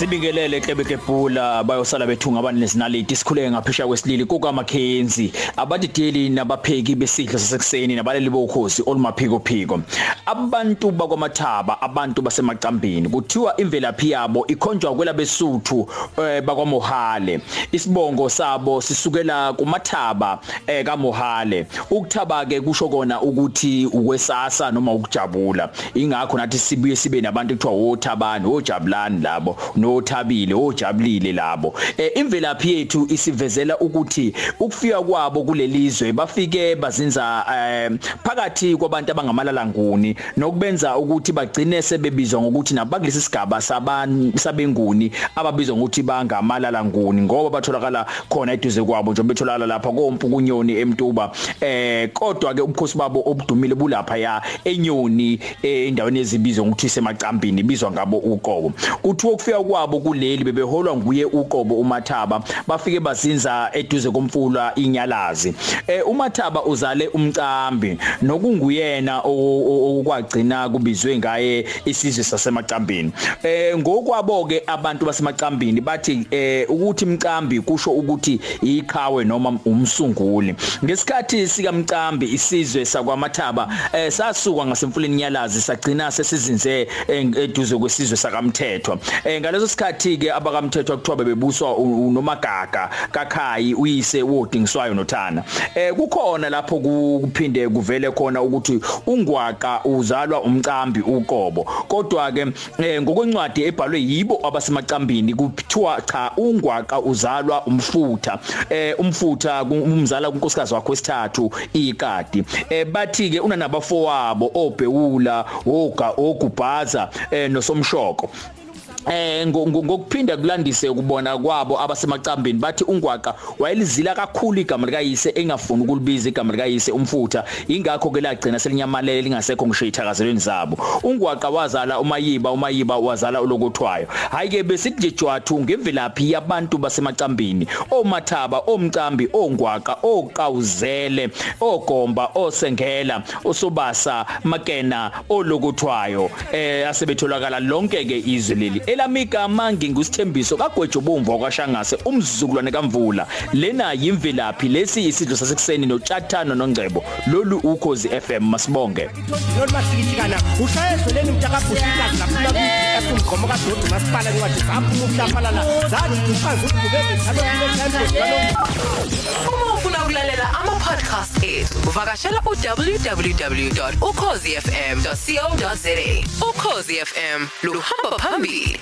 Sibingelele Klebekebhula bayosala bethunga abantu nezinaliti. Sikhule ngaphesha kwesilili kuka Mackenzie. Abadideli nabapheki besidlo sasekuseni nabaleli bokhosi olumaphiko phiko abantu bakwaMathaba abantu basemacambini kuthiwa imvelaphi yabo ikhonjwa kwela besuthu eh, bakwaMohale. Isibongo sabo sisukela kuMathaba eh, kaMohale. Ukuthaba ke kusho kona ukuthi ukwesasa noma ukujabula. Ingakho nathi sibuye sibe nabantu ekuthiwa othabani ojabulani labo nothabile ojabulile labo. Eh, imvelaphi yethu isivezela ukuthi ukufika kwabo kulelizwe bafike bazinza eh, phakathi kwabantu abangamalala nguni nokubenza ukuthi bagcine sebebizwa ngokuthi nabakulesi sigaba sabantu sabenguni ababizwa ngokuthi bangamalala nguni ngoba batholakala khona eduze kwabo njengoba betholakala lapha kompukunyoni emtuba. Eh kodwa ke ubukhosi babo obudumile bulapha ya enyoni eh, endaweni ezibizwa ngokuthi semacambini bizwa ngabo uqobo. Kuthiwa ukufika kwabo kuleli bebeholwa nguye uqobo umathaba bafike bazinza eduze komfula inyalazi. Eh umathaba uzale umcambi nokunguyena okwagcina kubizwe ngaye isizwe sasemacambini eh ngokwabo ke abantu basemacambini bathi eh ukuthi mcambi kusho ukuthi iqhawe noma umsunguli. Ngesikhathi sika mcambi isizwe sakwamathaba eh sasuka ngasemfuleni inyalazi sagcina sesizinze eduze kwesizwe sakamthethwa eh ngaleso sikhathi ke abakamthethwa kuthiwa bebuswa unomagaga kakhayi uyise wodingiswayo nothana. Eh kukhona lapho kuphinde kuvele khona ukuthi ungwaqa uzalwa umcambi uqobo. Kodwa ke ngokwencwadi ebhalwe yibo abasemacambini kuthiwa cha ungwaqa uzalwa umfutha. Eh umfutha umzala kunkosikazi wakhe wesithathu ikadi. Eh bathi ke unanabafowabo obhewula oga ogubhaza eh nosomshoko. Eh ngokuphinda kulandise ukubona kwabo abasemacambini bathi ungwaqa wayelizila kakhulu igama likayise engafuni ukulibiza igama likayise umfutha. Ingakho ke lagcina selinyamalele lingasekho ngisho ithakazelweni zabo. Ungwaqa wazala umayiba umayiba wazala ulokothwayo. Hayi ke besithi nje jwathu ngemvelaphi yabantu basemacambini omathaba omcambi ongwaqa oqawuzele ogomba osengela osobasa makena olokothwayo eh asebetholakala lonke ke izwe leli elamigama ngingusithembiso kagwejo bomvu kwashangase umzukulwane kamvula. Lena yimvelaphi lesi isidlo sasekuseni notshathano nongcebo lolu ukhozi FM masibonge. Lolu masikithi ushayezwe leni ku FM ngomo kaDodo masipala incwadi zaphuma uhlaphala la zathi uqhaza ukubebe njalo ufuna ukulalela ama podcast ethu uvakashela uwww.ukhozifm.co.za ukhozi FM luhamba phambili.